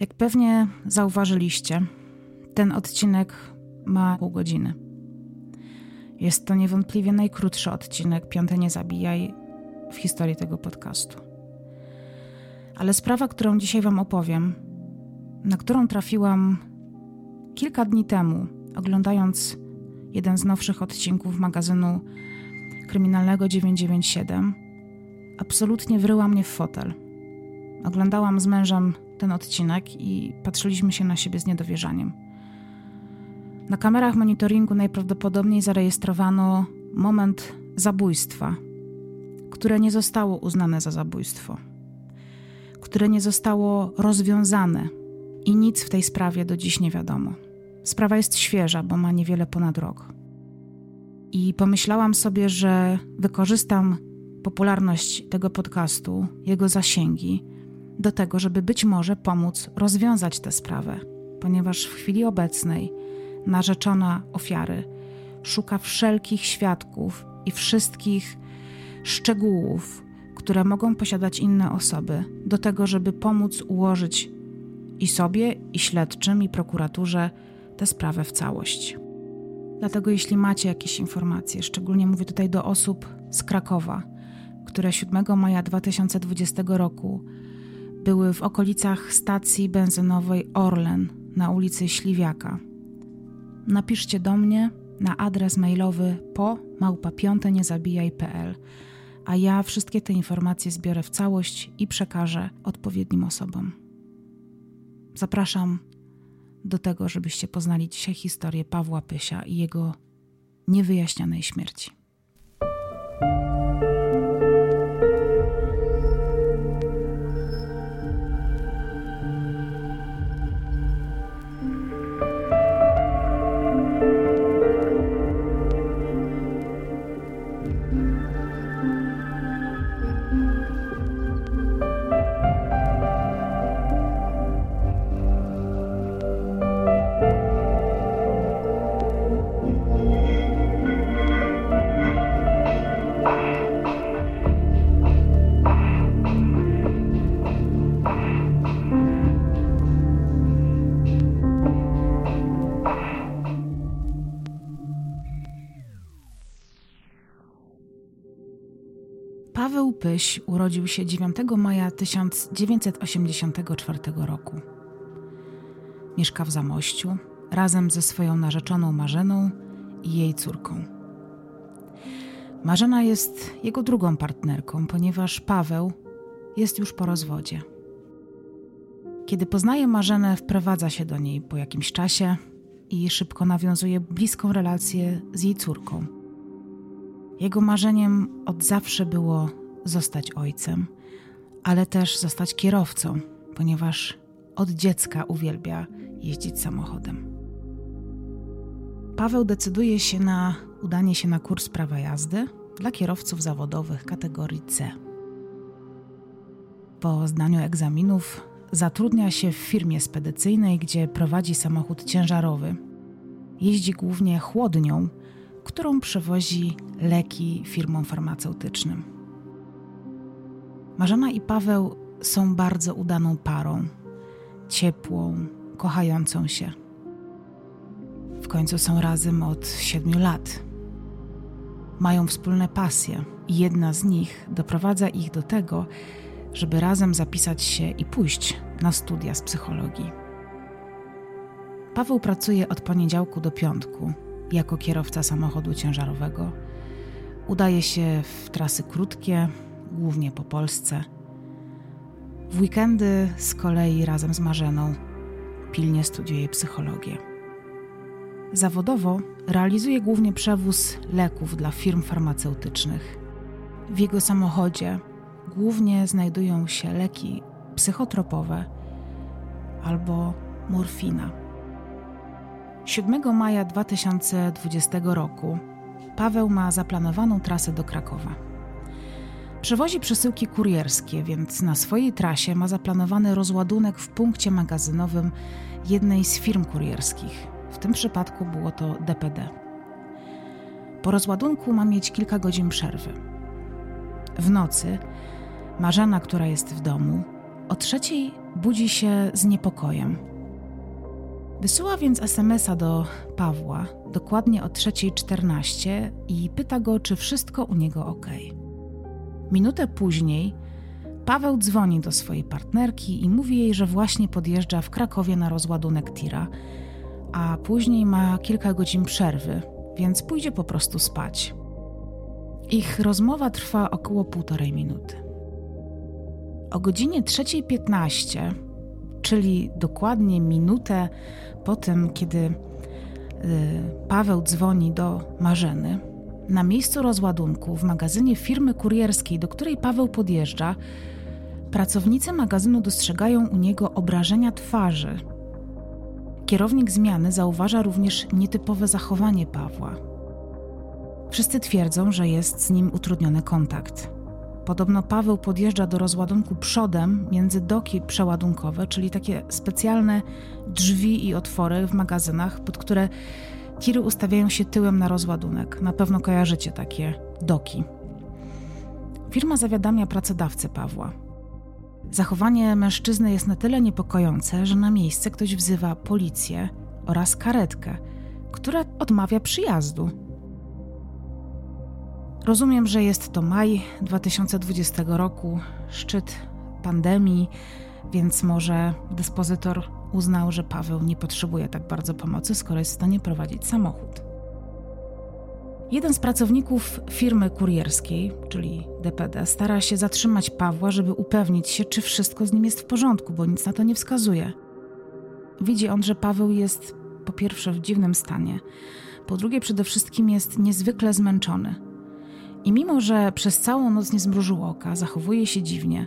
Jak pewnie zauważyliście, ten odcinek ma pół godziny. Jest to niewątpliwie najkrótszy odcinek Piąte Nie Zabijaj w historii tego podcastu. Ale sprawa, którą dzisiaj Wam opowiem, na którą trafiłam kilka dni temu, oglądając jeden z nowszych odcinków magazynu kryminalnego 997, absolutnie wryła mnie w fotel. Oglądałam z mężem ten odcinek i patrzyliśmy się na siebie z niedowierzaniem. Na kamerach monitoringu najprawdopodobniej zarejestrowano moment zabójstwa, które nie zostało uznane za zabójstwo, które nie zostało rozwiązane i nic w tej sprawie do dziś nie wiadomo. Sprawa jest świeża, bo ma niewiele ponad rok. I pomyślałam sobie, że wykorzystam popularność tego podcastu, jego zasięgi, do tego, żeby być może pomóc rozwiązać tę sprawę, ponieważ w chwili obecnej narzeczona ofiary szuka wszelkich świadków i wszystkich szczegółów, które mogą posiadać inne osoby, do tego, żeby pomóc ułożyć i sobie, i śledczym, i prokuraturze tę sprawę w całość. Dlatego, jeśli macie jakieś informacje, szczególnie mówię tutaj do osób z Krakowa, które 7 maja 2020 roku były w okolicach stacji benzynowej Orlen na ulicy Śliwiaka. Napiszcie do mnie na adres mailowy po małpa5niezabijaj.pl, a ja wszystkie te informacje zbiorę w całość i przekażę odpowiednim osobom. Zapraszam do tego, żebyście poznali dzisiaj historię Pawła Pysia i jego niewyjaśnionej śmierci. Paweł Pyś urodził się 9 maja 1984 roku. Mieszka w Zamościu razem ze swoją narzeczoną Marzeną i jej córką. Marzena jest jego drugą partnerką, ponieważ Paweł jest już po rozwodzie. Kiedy poznaje Marzenę, wprowadza się do niej po jakimś czasie i szybko nawiązuje bliską relację z jej córką. Jego marzeniem od zawsze było zostać ojcem, ale też zostać kierowcą, ponieważ od dziecka uwielbia jeździć samochodem. Paweł decyduje się na udanie się na kurs prawa jazdy dla kierowców zawodowych kategorii C. Po zdaniu egzaminów zatrudnia się w firmie spedycyjnej, gdzie prowadzi samochód ciężarowy. Jeździ głównie chłodnią, którą przewozi leki firmom farmaceutycznym. Marzena i Paweł są bardzo udaną parą, ciepłą, kochającą się. W końcu są razem od siedmiu lat. Mają wspólne pasje i jedna z nich doprowadza ich do tego, żeby razem zapisać się i pójść na studia z psychologii. Paweł pracuje od poniedziałku do piątku jako kierowca samochodu ciężarowego. Udaje się w trasy krótkie, głównie po Polsce. W weekendy z kolei razem z Marzeną pilnie studiuje psychologię. Zawodowo realizuje głównie przewóz leków dla firm farmaceutycznych. W jego samochodzie głównie znajdują się leki psychotropowe albo morfina. 7 maja 2020 roku Paweł ma zaplanowaną trasę do Krakowa. Przewozi przesyłki kurierskie, więc na swojej trasie ma zaplanowany rozładunek w punkcie magazynowym jednej z firm kurierskich. W tym przypadku było to DPD. Po rozładunku ma mieć kilka godzin przerwy. W nocy Marzena, która jest w domu, O trzeciej budzi się z niepokojem. Wysyła więc SMS-a do Pawła dokładnie o 3.14 i pyta go, czy wszystko u niego ok. Minutę później Paweł dzwoni do swojej partnerki i mówi jej, że właśnie podjeżdża w Krakowie na rozładunek tira, a później ma kilka godzin przerwy, więc pójdzie po prostu spać. Ich rozmowa trwa około półtorej minuty. O godzinie 3.15, czyli dokładnie minutę po tym, kiedy y, Paweł dzwoni do Marzeny, na miejscu rozładunku w magazynie firmy kurierskiej, do której Paweł podjeżdża, pracownicy magazynu dostrzegają u niego obrażenia twarzy. Kierownik zmiany zauważa również nietypowe zachowanie Pawła. Wszyscy twierdzą, że jest z nim utrudniony kontakt. Podobno Paweł podjeżdża do rozładunku przodem między doki przeładunkowe, czyli takie specjalne drzwi i otwory w magazynach, pod które tiry ustawiają się tyłem na rozładunek. Na pewno kojarzycie takie doki. Firma zawiadamia pracodawcę Pawła. Zachowanie mężczyzny jest na tyle niepokojące, że na miejsce ktoś wzywa policję oraz karetkę, która odmawia przyjazdu. Rozumiem, że jest to maj 2020 roku, szczyt pandemii, więc może dyspozytor uznał, że Paweł nie potrzebuje tak bardzo pomocy, skoro jest w stanie prowadzić samochód. Jeden z pracowników firmy kurierskiej, czyli DPD, stara się zatrzymać Pawła, żeby upewnić się, czy wszystko z nim jest w porządku, bo nic na to nie wskazuje. Widzi on, że Paweł jest po pierwsze w dziwnym stanie, po drugie przede wszystkim jest niezwykle zmęczony. I mimo, że przez całą noc nie zmrużył oka, zachowuje się dziwnie,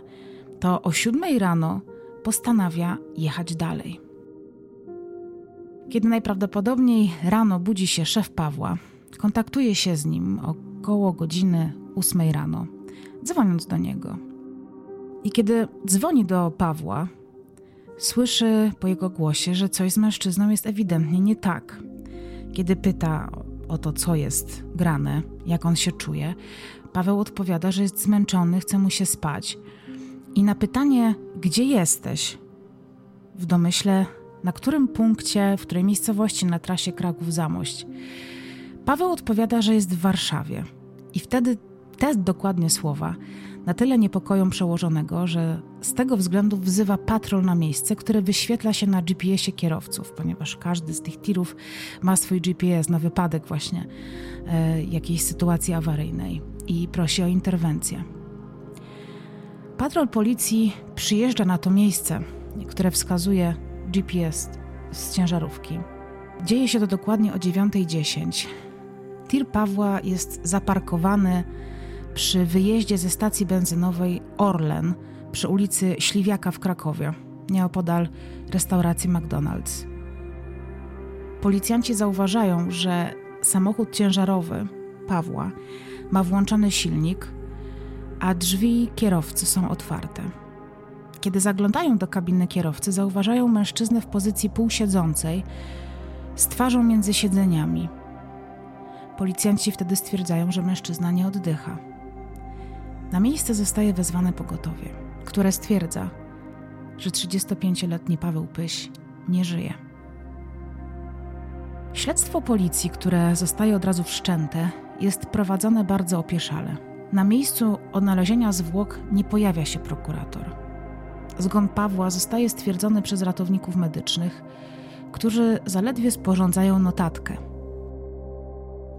to o siódmej rano postanawia jechać dalej. Kiedy najprawdopodobniej rano budzi się szef Pawła, kontaktuje się z nim około godziny ósmej rano, dzwoniąc do niego. I kiedy dzwoni do Pawła, słyszy po jego głosie, że coś z mężczyzną jest ewidentnie nie tak. Kiedy pyta o to, co jest grane, jak on się czuje, Paweł odpowiada, że jest zmęczony, chce mu się spać. I na pytanie, gdzie jesteś, w domyśle, na którym punkcie, w której miejscowości na trasie Kraków-Zamość, Paweł odpowiada, że jest w Warszawie. I wtedy te dokładnie słowa na tyle niepokoją przełożonego, że z tego względu wzywa patrol na miejsce, które wyświetla się na GPS-ie kierowców, ponieważ każdy z tych tirów ma swój GPS na wypadek właśnie e, jakiejś sytuacji awaryjnej i prosi o interwencję. Patrol policji przyjeżdża na to miejsce, które wskazuje GPS z ciężarówki. Dzieje się to dokładnie o 9.10. Tir Pawła jest zaparkowany przy wyjeździe ze stacji benzynowej Orlen przy ulicy Śliwiaka w Krakowie, nieopodal restauracji McDonald's. Policjanci zauważają, że samochód ciężarowy Pawła ma włączony silnik, a drzwi kierowcy są otwarte. Kiedy zaglądają do kabiny kierowcy, zauważają mężczyznę w pozycji półsiedzącej, z twarzą między siedzeniami. Policjanci wtedy stwierdzają, że mężczyzna nie oddycha. Na miejsce zostaje wezwane pogotowie, które stwierdza, że 35-letni Paweł Pyś nie żyje. Śledztwo policji, które zostaje od razu wszczęte, jest prowadzone bardzo opieszale. Na miejscu odnalezienia zwłok nie pojawia się prokurator. Zgon Pawła zostaje stwierdzony przez ratowników medycznych, którzy zaledwie sporządzają notatkę.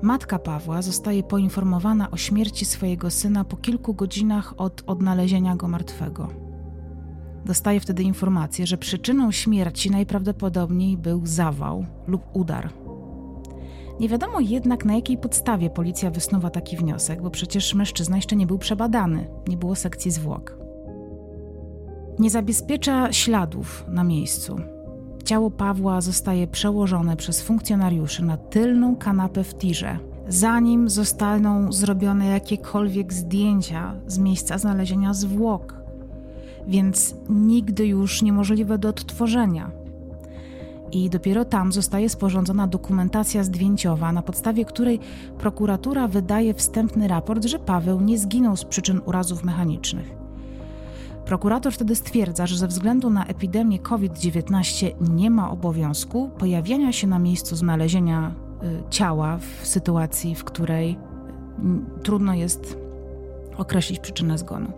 Matka Pawła zostaje poinformowana o śmierci swojego syna po kilku godzinach od odnalezienia go martwego. Dostaje wtedy informację, że przyczyną śmierci najprawdopodobniej był zawał lub udar. Nie wiadomo jednak, na jakiej podstawie policja wysnuwa taki wniosek, bo przecież mężczyzna jeszcze nie był przebadany, nie było sekcji zwłok. Nie zabezpiecza śladów na miejscu. Ciało Pawła zostaje przełożone przez funkcjonariuszy na tylną kanapę w tirze, zanim zostaną zrobione jakiekolwiek zdjęcia z miejsca znalezienia zwłok, więc nigdy już niemożliwe do odtworzenia. I dopiero tam zostaje sporządzona dokumentacja zdjęciowa, na podstawie której prokuratura wydaje wstępny raport, że Paweł nie zginął z przyczyn urazów mechanicznych. Prokurator wtedy stwierdza, że ze względu na epidemię COVID-19 nie ma obowiązku pojawiania się na miejscu znalezienia y, ciała w sytuacji, w której y, trudno jest określić przyczynę zgonu.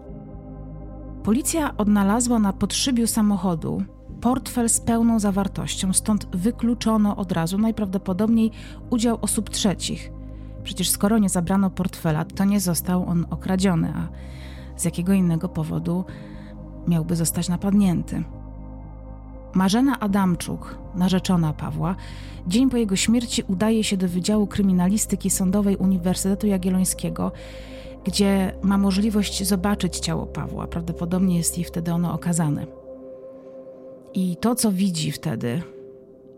Policja odnalazła na podszybiu samochodu portfel z pełną zawartością, stąd wykluczono od razu najprawdopodobniej udział osób trzecich. Przecież skoro nie zabrano portfela, to nie został on okradziony, a z jakiego innego powodu miałby zostać napadnięty. Marzena Adamczuk, narzeczona Pawła, dzień po jego śmierci udaje się do Wydziału Kryminalistyki Sądowej Uniwersytetu Jagiellońskiego, gdzie ma możliwość zobaczyć ciało Pawła. Prawdopodobnie jest jej wtedy ono okazane. I to, co widzi wtedy,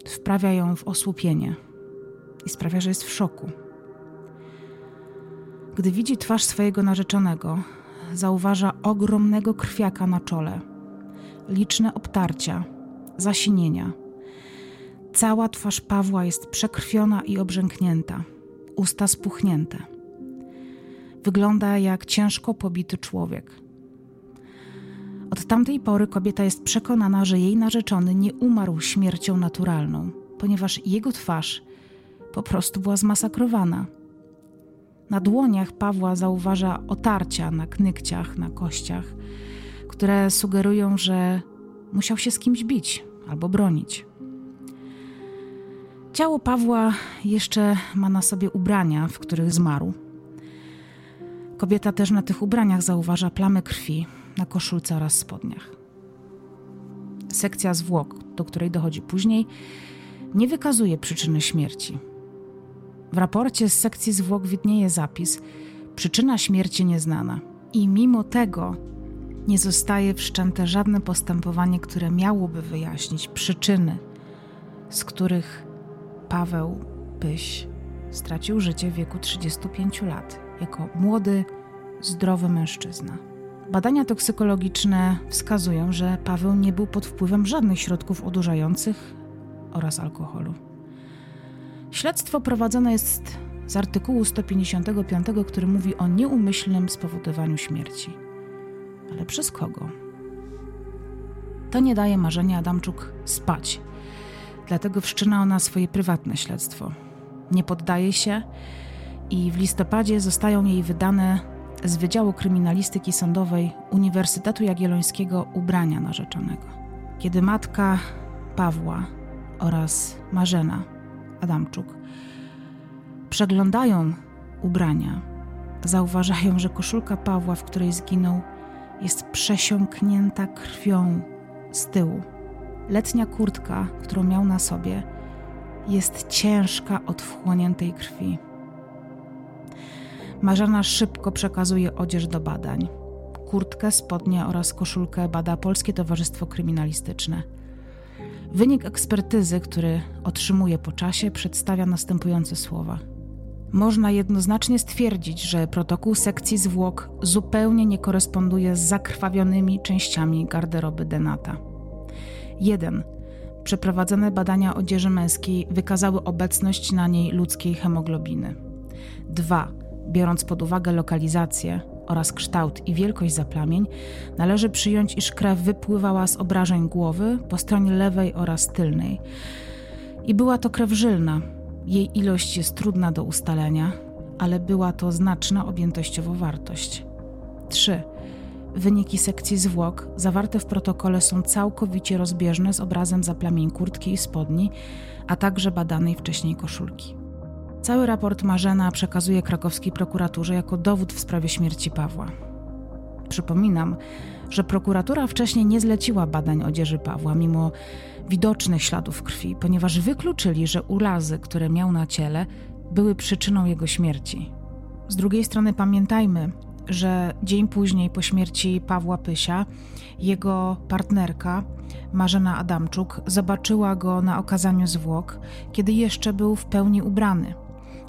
wprawia ją w osłupienie i sprawia, że jest w szoku. Gdy widzi twarz swojego narzeczonego, zauważa ogromnego krwiaka na czole, liczne obtarcia, zasinienia. Cała twarz Pawła jest przekrwiona i obrzęknięta, usta spuchnięte. Wygląda jak ciężko pobity człowiek. Od tamtej pory kobieta jest przekonana, że jej narzeczony nie umarł śmiercią naturalną, ponieważ jego twarz po prostu była zmasakrowana. Na dłoniach Pawła zauważa otarcia na knykciach, na kościach, które sugerują, że musiał się z kimś bić albo bronić. Ciało Pawła jeszcze ma na sobie ubrania, w których zmarł. Kobieta też na tych ubraniach zauważa plamy krwi na koszulce oraz spodniach. Sekcja zwłok, do której dochodzi później, nie wykazuje przyczyny śmierci. W raporcie z sekcji zwłok widnieje zapis: przyczyna śmierci nieznana. I mimo tego nie zostaje wszczęte żadne postępowanie, które miałoby wyjaśnić przyczyny, z których Paweł Pyś stracił życie w wieku 35 lat, jako młody, zdrowy mężczyzna. Badania toksykologiczne wskazują, że Paweł nie był pod wpływem żadnych środków odurzających oraz alkoholu. Śledztwo prowadzone jest z artykułu 155, który mówi o nieumyślnym spowodowaniu śmierci. Ale przez kogo? To nie daje Marzenia Adamczuk spać. Dlatego wszczyna ona swoje prywatne śledztwo. Nie poddaje się i w listopadzie zostają jej wydane z Wydziału Kryminalistyki Sądowej Uniwersytetu Jagiellońskiego ubrania narzeczonego. Kiedy matka Pawła oraz Marzena Adamczuk przeglądają ubrania, zauważają, że koszulka Pawła, w której zginął, jest przesiąknięta krwią z tyłu. Letnia kurtka, którą miał na sobie, jest ciężka od wchłoniętej krwi. Marzena szybko przekazuje odzież do badań. Kurtkę, spodnie oraz koszulkę bada Polskie Towarzystwo Kryminalistyczne. Wynik ekspertyzy, który otrzymuje po czasie, przedstawia następujące słowa. Można jednoznacznie stwierdzić, że protokół sekcji zwłok zupełnie nie koresponduje z zakrwawionymi częściami garderoby Denata. 1. Przeprowadzone badania odzieży męskiej wykazały obecność na niej ludzkiej hemoglobiny. 2 Biorąc pod uwagę lokalizację oraz kształt i wielkość zaplamień, należy przyjąć, iż krew wypływała z obrażeń głowy po stronie lewej oraz tylnej. I była to krew żylna. Jej ilość jest trudna do ustalenia, ale była to znaczna objętościowo wartość. 3. Wyniki sekcji zwłok zawarte w protokole są całkowicie rozbieżne z obrazem zaplamień kurtki i spodni, a także badanej wcześniej koszulki. Cały raport Marzena przekazuje krakowskiej prokuraturze jako dowód w sprawie śmierci Pawła. Przypominam, że prokuratura wcześniej nie zleciła badań odzieży Pawła, mimo widocznych śladów krwi, ponieważ wykluczyli, że urazy, które miał na ciele, były przyczyną jego śmierci. Z drugiej strony pamiętajmy, że dzień później po śmierci Pawła Pysia, jego partnerka Marzena Adamczuk zobaczyła go na okazaniu zwłok, kiedy jeszcze był w pełni ubrany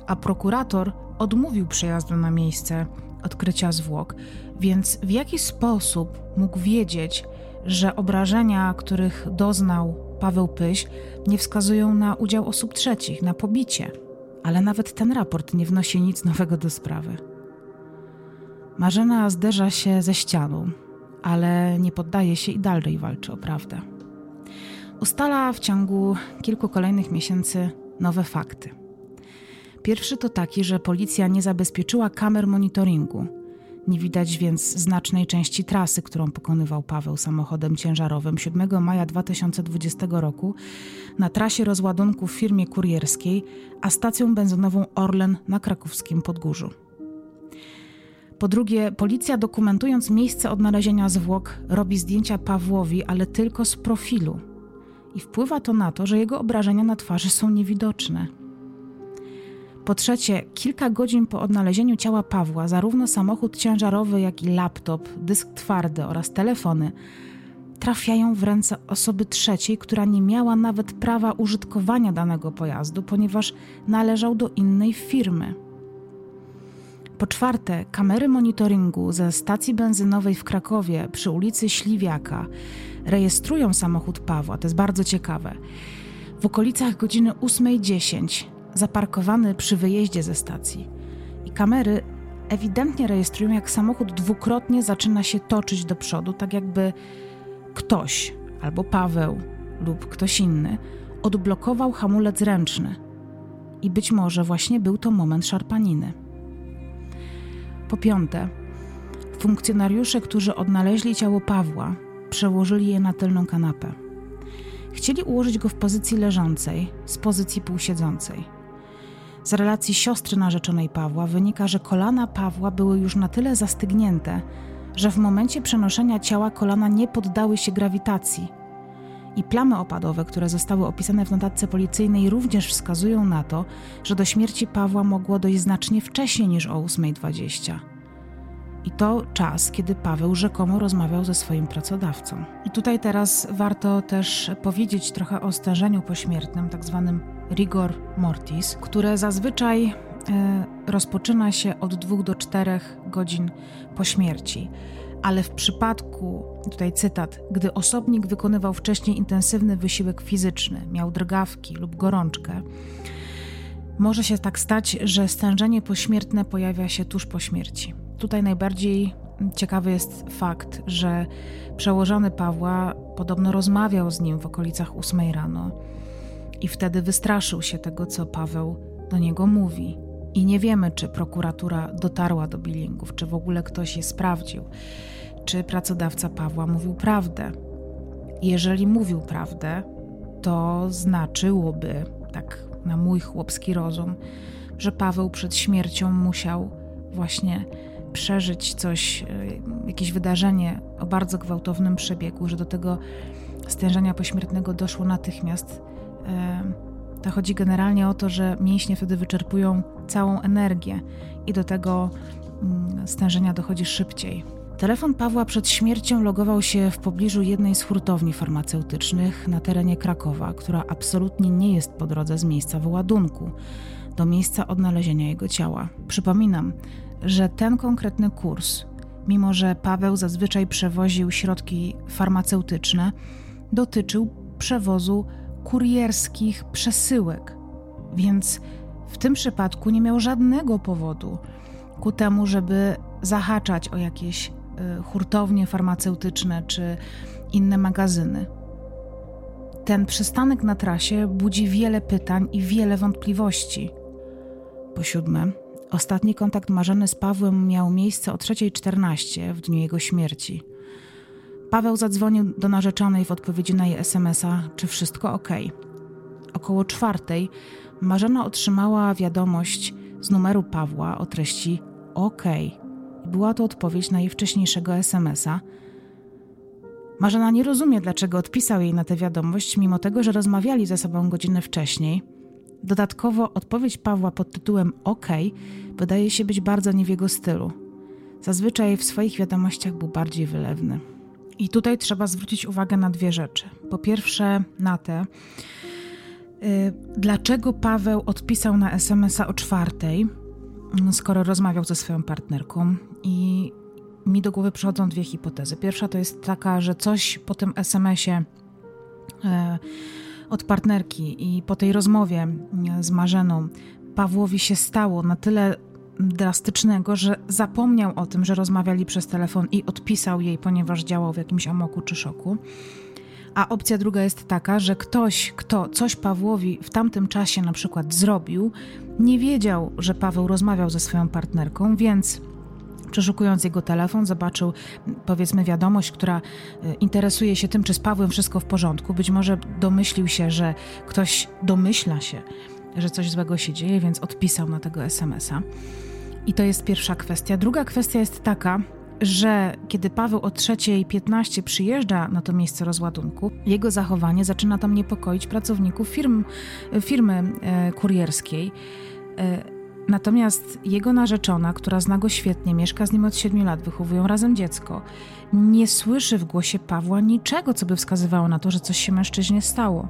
a prokurator odmówił przejazdu na miejsce odkrycia zwłok, więc w jaki sposób mógł wiedzieć, że obrażenia, których doznał Paweł Pyś, nie wskazują na udział osób trzecich, na pobicie? Ale nawet ten raport nie wnosi nic nowego do sprawy. Marzena zderza się ze ścianą, ale nie poddaje się i dalej walczy o prawdę. Ustala w ciągu kilku kolejnych miesięcy nowe fakty. Pierwszy to taki, że policja nie zabezpieczyła kamer monitoringu. Nie widać więc znacznej części trasy, którą pokonywał Paweł samochodem ciężarowym 7 maja 2020 roku na trasie rozładunku w firmie kurierskiej, a stacją benzynową Orlen na krakowskim Podgórzu. Po drugie, policja dokumentując miejsce odnalezienia zwłok robi zdjęcia Pawłowi, ale tylko z profilu. I wpływa to na to, że jego obrażenia na twarzy są niewidoczne. Po trzecie, kilka godzin po odnalezieniu ciała Pawła, zarówno samochód ciężarowy, jak i laptop, dysk twardy oraz telefony trafiają w ręce osoby trzeciej, która nie miała nawet prawa użytkowania danego pojazdu, ponieważ należał do innej firmy. Po czwarte, kamery monitoringu ze stacji benzynowej w Krakowie przy ulicy Śliwiaka rejestrują samochód Pawła, to jest bardzo ciekawe. W okolicach godziny 8.10 zaparkowany przy wyjeździe ze stacji. I kamery ewidentnie rejestrują, jak samochód dwukrotnie zaczyna się toczyć do przodu, tak jakby ktoś, albo Paweł, lub ktoś inny, odblokował hamulec ręczny. I być może właśnie był to moment szarpaniny. Po piąte, funkcjonariusze, którzy odnaleźli ciało Pawła, przełożyli je na tylną kanapę. Chcieli ułożyć go w pozycji leżącej, z pozycji półsiedzącej. Z relacji siostry narzeczonej Pawła wynika, że kolana Pawła były już na tyle zastygnięte, że w momencie przenoszenia ciała kolana nie poddały się grawitacji. I plamy opadowe, które zostały opisane w notatce policyjnej, również wskazują na to, że do śmierci Pawła mogło dojść znacznie wcześniej niż o 8.20. I to czas, kiedy Paweł rzekomo rozmawiał ze swoim pracodawcą. I tutaj teraz warto też powiedzieć trochę o stężeniu pośmiertnym, tak zwanym rigor mortis, które zazwyczaj e, rozpoczyna się od 2 do 4 godzin po śmierci. Ale w przypadku, tutaj cytat, gdy osobnik wykonywał wcześniej intensywny wysiłek fizyczny, miał drgawki lub gorączkę, może się tak stać, że stężenie pośmiertne pojawia się tuż po śmierci. Tutaj najbardziej ciekawy jest fakt, że przełożony Pawła podobno rozmawiał z nim w okolicach 8 rano i wtedy wystraszył się tego, co Paweł do niego mówi. I nie wiemy, czy prokuratura dotarła do billingów, czy w ogóle ktoś je sprawdził, czy pracodawca Pawła mówił prawdę. Jeżeli mówił prawdę, to znaczyłoby, tak na mój chłopski rozum, że Paweł przed śmiercią musiał właśnie przeżyć coś, e, jakieś wydarzenie o bardzo gwałtownym przebiegu, że do tego stężenia pośmiertnego doszło natychmiast. To chodzi generalnie o to, że mięśnie wtedy wyczerpują całą energię i do tego mm, stężenia dochodzi szybciej. Telefon Pawła przed śmiercią logował się w pobliżu jednej z hurtowni farmaceutycznych na terenie Krakowa, która absolutnie nie jest po drodze z miejsca wyładunku do miejsca odnalezienia jego ciała. Przypominam, że ten konkretny kurs, mimo że Paweł zazwyczaj przewoził środki farmaceutyczne, dotyczył przewozu kurierskich przesyłek, więc w tym przypadku nie miał żadnego powodu ku temu, żeby zahaczać o jakieś y, hurtownie farmaceutyczne czy inne magazyny. Ten przystanek na trasie budzi wiele pytań i wiele wątpliwości. Po siódme, ostatni kontakt Marzeny z Pawłem miał miejsce o 3.14 w dniu jego śmierci. Paweł zadzwonił do narzeczonej w odpowiedzi na jej SMS-a, czy wszystko ok. Około czwartej Marzena otrzymała wiadomość z numeru Pawła o treści OK. Była to odpowiedź na jej wcześniejszego SMS-a. Marzena nie rozumie, dlaczego odpisał jej na tę wiadomość, mimo tego, że rozmawiali ze sobą godzinę wcześniej. Dodatkowo odpowiedź Pawła pod tytułem OK wydaje się być bardzo nie w jego stylu. Zazwyczaj w swoich wiadomościach był bardziej wylewny. I tutaj trzeba zwrócić uwagę na dwie rzeczy. Po pierwsze, na te, y, dlaczego Paweł odpisał na SMS-a o czwartej, skoro rozmawiał ze swoją partnerką. I mi do głowy przychodzą dwie hipotezy. Pierwsza to jest taka, że coś po tym SMS-ie e, od partnerki i po tej rozmowie z Marzeną Pawłowi się stało na tyle drastycznego, że zapomniał o tym, że rozmawiali przez telefon i odpisał jej, ponieważ działał w jakimś amoku czy szoku. A opcja druga jest taka, że ktoś, kto coś Pawłowi w tamtym czasie na przykład zrobił, nie wiedział, że Paweł rozmawiał ze swoją partnerką, więc przeszukując jego telefon, zobaczył powiedzmy wiadomość, która e, interesuje się tym, czy z Pawłem wszystko w porządku. Być może domyślił się, że ktoś domyśla się, że coś złego się dzieje, więc odpisał na tego SMS-a. I to jest pierwsza kwestia. Druga kwestia jest taka, że kiedy Paweł o 3.15 przyjeżdża na to miejsce rozładunku, jego zachowanie zaczyna tam niepokoić pracowników firm, firmy e, kurierskiej. E, natomiast jego narzeczona, która zna go świetnie, mieszka z nim od 7 lat, wychowują razem dziecko, nie słyszy w głosie Pawła niczego, co by wskazywało na to, że coś się mężczyźnie stało.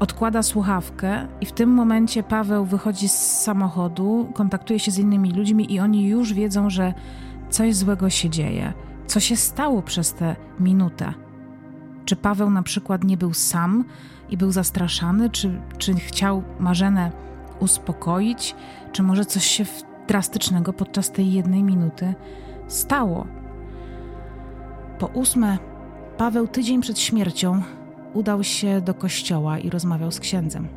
Odkłada słuchawkę i w tym momencie Paweł wychodzi z samochodu, kontaktuje się z innymi ludźmi i oni już wiedzą, że coś złego się dzieje. Co się stało przez tę minutę? Czy Paweł na przykład nie był sam i był zastraszany? Czy, czy chciał Marzenę uspokoić? Czy może coś się drastycznego podczas tej jednej minuty stało? Po ósme, Paweł tydzień przed śmiercią udał się do kościoła i rozmawiał z księdzem.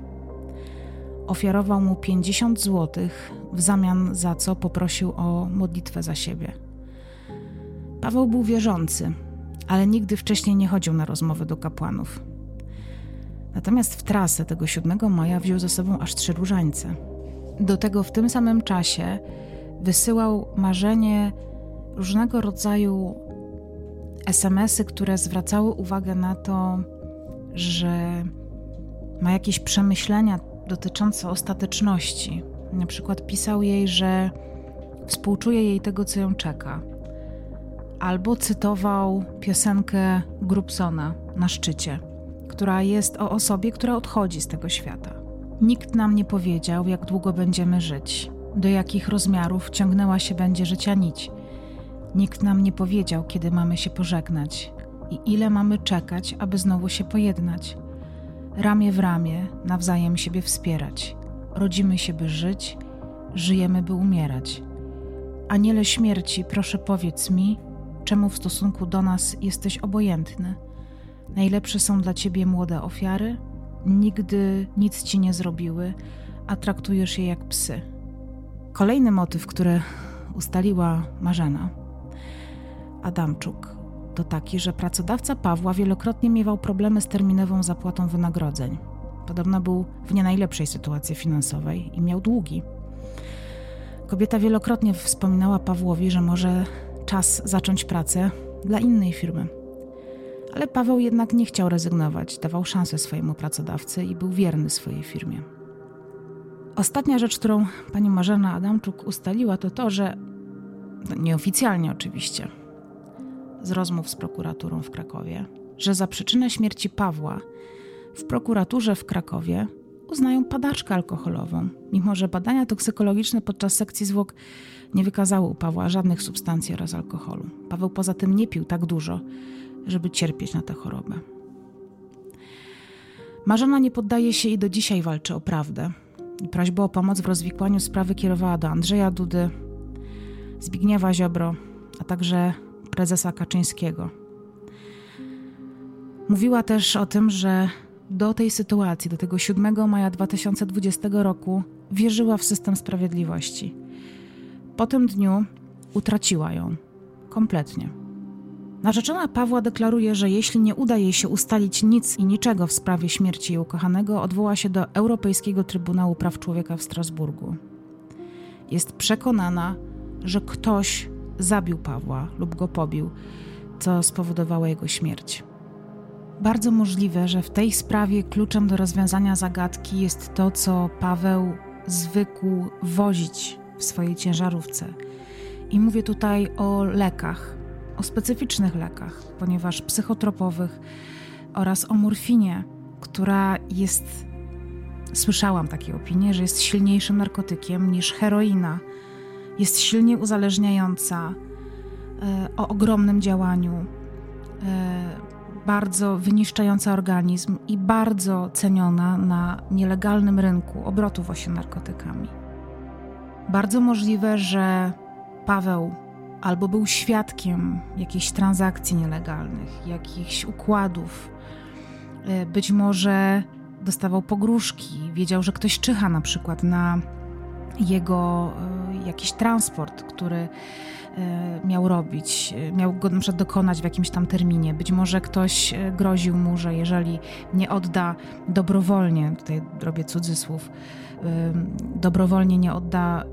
Ofiarował mu 50 złotych, w zamian za co poprosił o modlitwę za siebie. Paweł był wierzący, ale nigdy wcześniej nie chodził na rozmowy do kapłanów. Natomiast w trasę tego 7 maja wziął ze sobą aż trzy różańce. Do tego w tym samym czasie wysyłał marzenie różnego rodzaju SMSy, które zwracały uwagę na to, że ma jakieś przemyślenia dotyczące ostateczności. Na przykład pisał jej, że współczuje jej tego, co ją czeka. Albo cytował piosenkę Grubsona na szczycie, która jest o osobie, która odchodzi z tego świata. Nikt nam nie powiedział, jak długo będziemy żyć, do jakich rozmiarów ciągnęła się będzie życia nić. Nikt nam nie powiedział, kiedy mamy się pożegnać i ile mamy czekać, aby znowu się pojednać. Ramię w ramię, nawzajem siebie wspierać. Rodzimy się, by żyć, żyjemy, by umierać. Aniele śmierci, proszę powiedz mi, czemu w stosunku do nas jesteś obojętny. Najlepsze są dla ciebie młode ofiary, nigdy nic ci nie zrobiły, a traktujesz je jak psy. Kolejny motyw, który ustaliła Marzena Adamczuk, to taki, że pracodawca Pawła wielokrotnie miewał problemy z terminową zapłatą wynagrodzeń. Podobno był w nie najlepszej sytuacji finansowej i miał długi. Kobieta wielokrotnie wspominała Pawłowi, że może czas zacząć pracę dla innej firmy. Ale Paweł jednak nie chciał rezygnować, dawał szansę swojemu pracodawcy i był wierny swojej firmie. Ostatnia rzecz, którą pani Marzena Adamczuk ustaliła, to to, że no nieoficjalnie oczywiście, z rozmów z prokuraturą w Krakowie, że za przyczynę śmierci Pawła w prokuraturze w Krakowie uznają padaczkę alkoholową, mimo że badania toksykologiczne podczas sekcji zwłok nie wykazały u Pawła żadnych substancji oraz alkoholu. Paweł poza tym nie pił tak dużo, żeby cierpieć na tę chorobę. Marzena nie poddaje się i do dzisiaj walczy o prawdę. Prośbę o pomoc w rozwikłaniu sprawy kierowała do Andrzeja Dudy, Zbigniewa Ziobro, a także prezesa Kaczyńskiego. Mówiła też o tym, że do tej sytuacji, do tego 7 maja 2020 roku, wierzyła w system sprawiedliwości. Po tym dniu utraciła ją kompletnie. Narzeczona Pawła deklaruje, że jeśli nie uda jej się ustalić nic i niczego w sprawie śmierci jej ukochanego, odwoła się do Europejskiego Trybunału Praw Człowieka w Strasburgu. Jest przekonana, że ktoś zabił Pawła lub go pobił, co spowodowało jego śmierć. Bardzo możliwe, że w tej sprawie kluczem do rozwiązania zagadki jest to, co Paweł zwykł wozić w swojej ciężarówce. I mówię tutaj o lekach, o specyficznych lekach, ponieważ psychotropowych oraz o morfinie, która jest, słyszałam takie opinie, że jest silniejszym narkotykiem niż heroina jest silnie uzależniająca, e, o ogromnym działaniu, e, bardzo wyniszczająca organizm i bardzo ceniona na nielegalnym rynku obrotu właśnie narkotykami. Bardzo możliwe, że Paweł albo był świadkiem jakichś transakcji nielegalnych, jakichś układów. E, być może dostawał pogróżki, wiedział, że ktoś czyha na przykład na jego e, jakiś transport, który E, miał robić, e, miał go na przykład dokonać w jakimś tam terminie. Być może ktoś groził mu, że jeżeli nie odda dobrowolnie, tutaj robię cudzysłów, dobrowolnie nie odda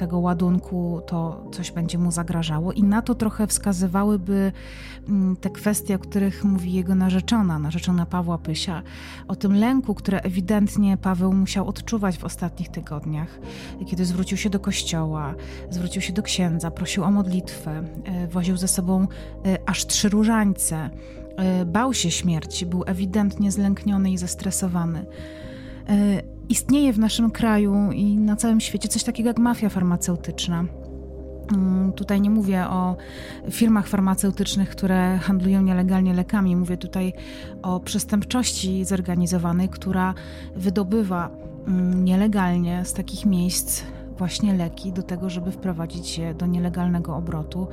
tego ładunku, to coś będzie mu zagrażało. I na to trochę wskazywałyby mm, te kwestie, o których mówi jego narzeczona, narzeczona Pawła Pysia, o tym lęku, które ewidentnie Paweł musiał odczuwać w ostatnich tygodniach, kiedy zwrócił się do kościoła, zwrócił się do księdza, prosił o modlitwę, e, woził ze sobą e, aż trzy różańce, e, bał się śmierci, był ewidentnie zlękniony i zestresowany istnieje w naszym kraju i na całym świecie coś takiego jak mafia farmaceutyczna. Mm, tutaj nie mówię o firmach farmaceutycznych, które handlują nielegalnie lekami. Mówię tutaj o przestępczości zorganizowanej, która wydobywa mm, nielegalnie z takich miejsc właśnie leki do tego, żeby wprowadzić je do nielegalnego obrotu,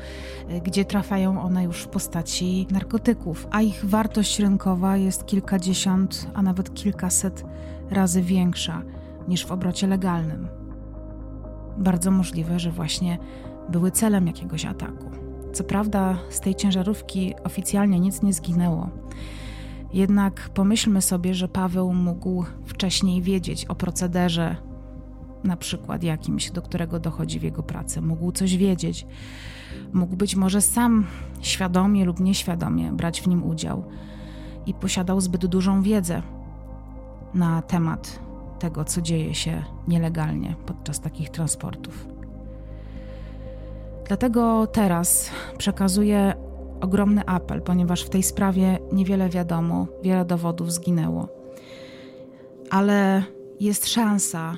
y, gdzie trafiają one już w postaci narkotyków, a ich wartość rynkowa jest kilkadziesiąt, a nawet kilkaset razy większa niż w obrocie legalnym. Bardzo możliwe, że właśnie były celem jakiegoś ataku. Co prawda, z tej ciężarówki oficjalnie nic nie zginęło. Jednak pomyślmy sobie, że Paweł mógł wcześniej wiedzieć o procederze, na przykład jakimś, do którego dochodzi w jego pracy. Mógł coś wiedzieć, mógł być może sam świadomie lub nieświadomie brać w nim udział i posiadał zbyt dużą wiedzę na temat tego, co dzieje się nielegalnie podczas takich transportów. Dlatego teraz przekazuję ogromny apel, ponieważ w tej sprawie niewiele wiadomo, wiele dowodów zginęło. Ale jest szansa,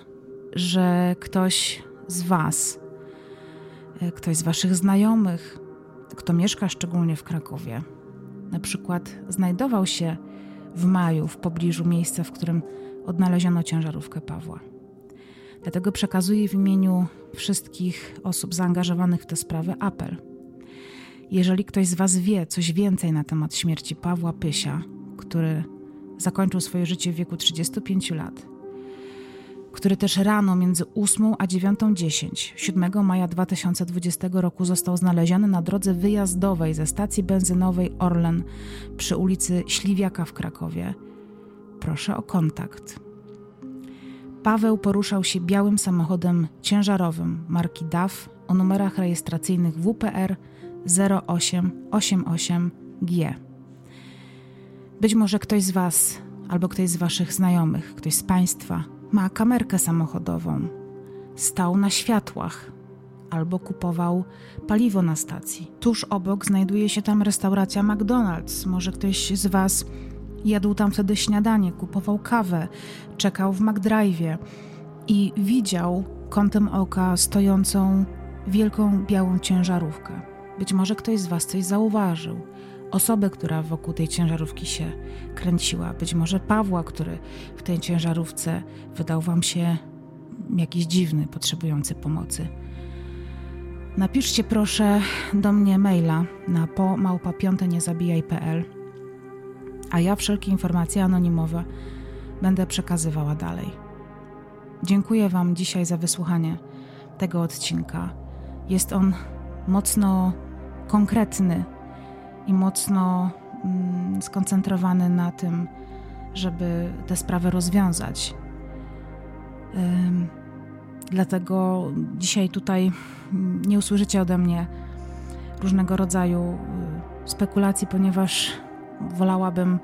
że ktoś z Was, e, ktoś z Waszych znajomych, kto mieszka szczególnie w Krakowie, na przykład znajdował się w maju w pobliżu miejsca, w którym odnaleziono ciężarówkę Pawła. Dlatego przekazuję w imieniu wszystkich osób zaangażowanych w tę sprawę apel. Jeżeli ktoś z Was wie coś więcej na temat śmierci Pawła Pysia, który zakończył swoje życie w wieku 35 lat, który też rano między 8 a 9.10 7 maja 2020 roku został znaleziony na drodze wyjazdowej ze stacji benzynowej Orlen przy ulicy Śliwiaka w Krakowie. Proszę o kontakt. Paweł poruszał się białym samochodem ciężarowym marki DAF o numerach rejestracyjnych WPR 0888G. Być może ktoś z Was albo ktoś z Waszych znajomych, ktoś z Państwa ma kamerkę samochodową, stał na światłach albo kupował paliwo na stacji. Tuż obok znajduje się tam restauracja McDonald's. Może ktoś z Was jadł tam wtedy śniadanie, kupował kawę, czekał w McDrive'ie i widział kątem oka stojącą wielką białą ciężarówkę. Być może ktoś z Was coś zauważył osobę, która wokół tej ciężarówki się kręciła, być może Pawła, który w tej ciężarówce wydał wam się jakiś dziwny, potrzebujący pomocy. Napiszcie proszę do mnie maila na po małpa.piąteniezabijaj.pl a ja wszelkie informacje anonimowe będę przekazywała dalej. Dziękuję Wam dzisiaj za wysłuchanie tego odcinka. Jest on mocno konkretny, i mocno mm, skoncentrowany na tym, żeby tę sprawę rozwiązać. Dlatego dzisiaj tutaj nie usłyszycie ode mnie różnego rodzaju y, spekulacji, ponieważ wolałabym,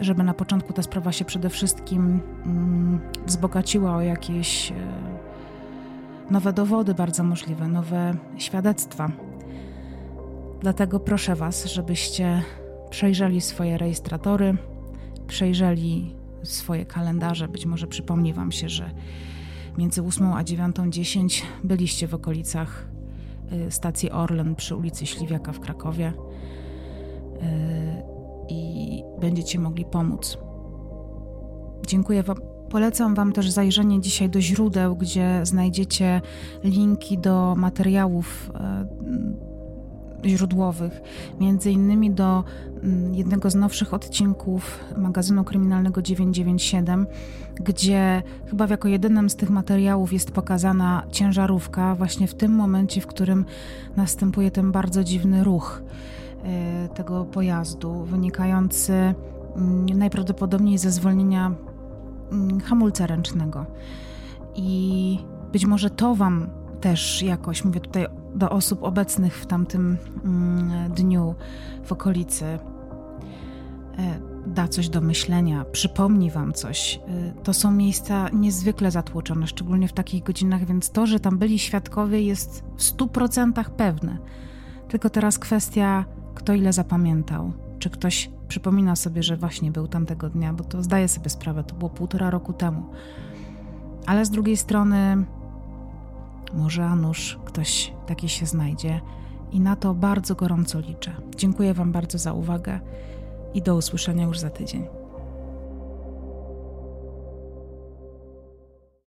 żeby na początku ta sprawa się przede wszystkim mm, wzbogaciła o jakieś y, nowe dowody, bardzo możliwe, nowe świadectwa Dlatego proszę Was, żebyście przejrzeli swoje rejestratory, przejrzeli swoje kalendarze. Być może przypomni Wam się, że między 8 a 9.10 byliście w okolicach y, stacji Orlen przy ulicy Śliwiaka w Krakowie y, i będziecie mogli pomóc. Dziękuję Wam Polecam Wam też zajrzenie dzisiaj do źródeł, gdzie znajdziecie linki do materiałów e, źródłowych, między innymi do mm, jednego z nowszych odcinków magazynu kryminalnego 997, gdzie chyba jako jedynym z tych materiałów jest pokazana ciężarówka właśnie w tym momencie, w którym następuje ten bardzo dziwny ruch e, tego pojazdu, wynikający mm, najprawdopodobniej ze zwolnienia mm, hamulca ręcznego. I być może to Wam też jakoś, mówię tutaj do osób obecnych w tamtym mm, dniu w okolicy, e, da coś do myślenia, przypomni wam coś. E, to są miejsca niezwykle zatłoczone, szczególnie w takich godzinach, więc to, że tam byli świadkowie, jest w stu procentach pewne. Tylko teraz kwestia, kto ile zapamiętał. Czy ktoś przypomina sobie, że właśnie był tamtego dnia, bo to zdaje sobie sprawę, to było półtora roku temu. Ale z drugiej strony, może a nuż ktoś taki się znajdzie i na to bardzo gorąco liczę. Dziękuję Wam bardzo za uwagę i do usłyszenia już za tydzień.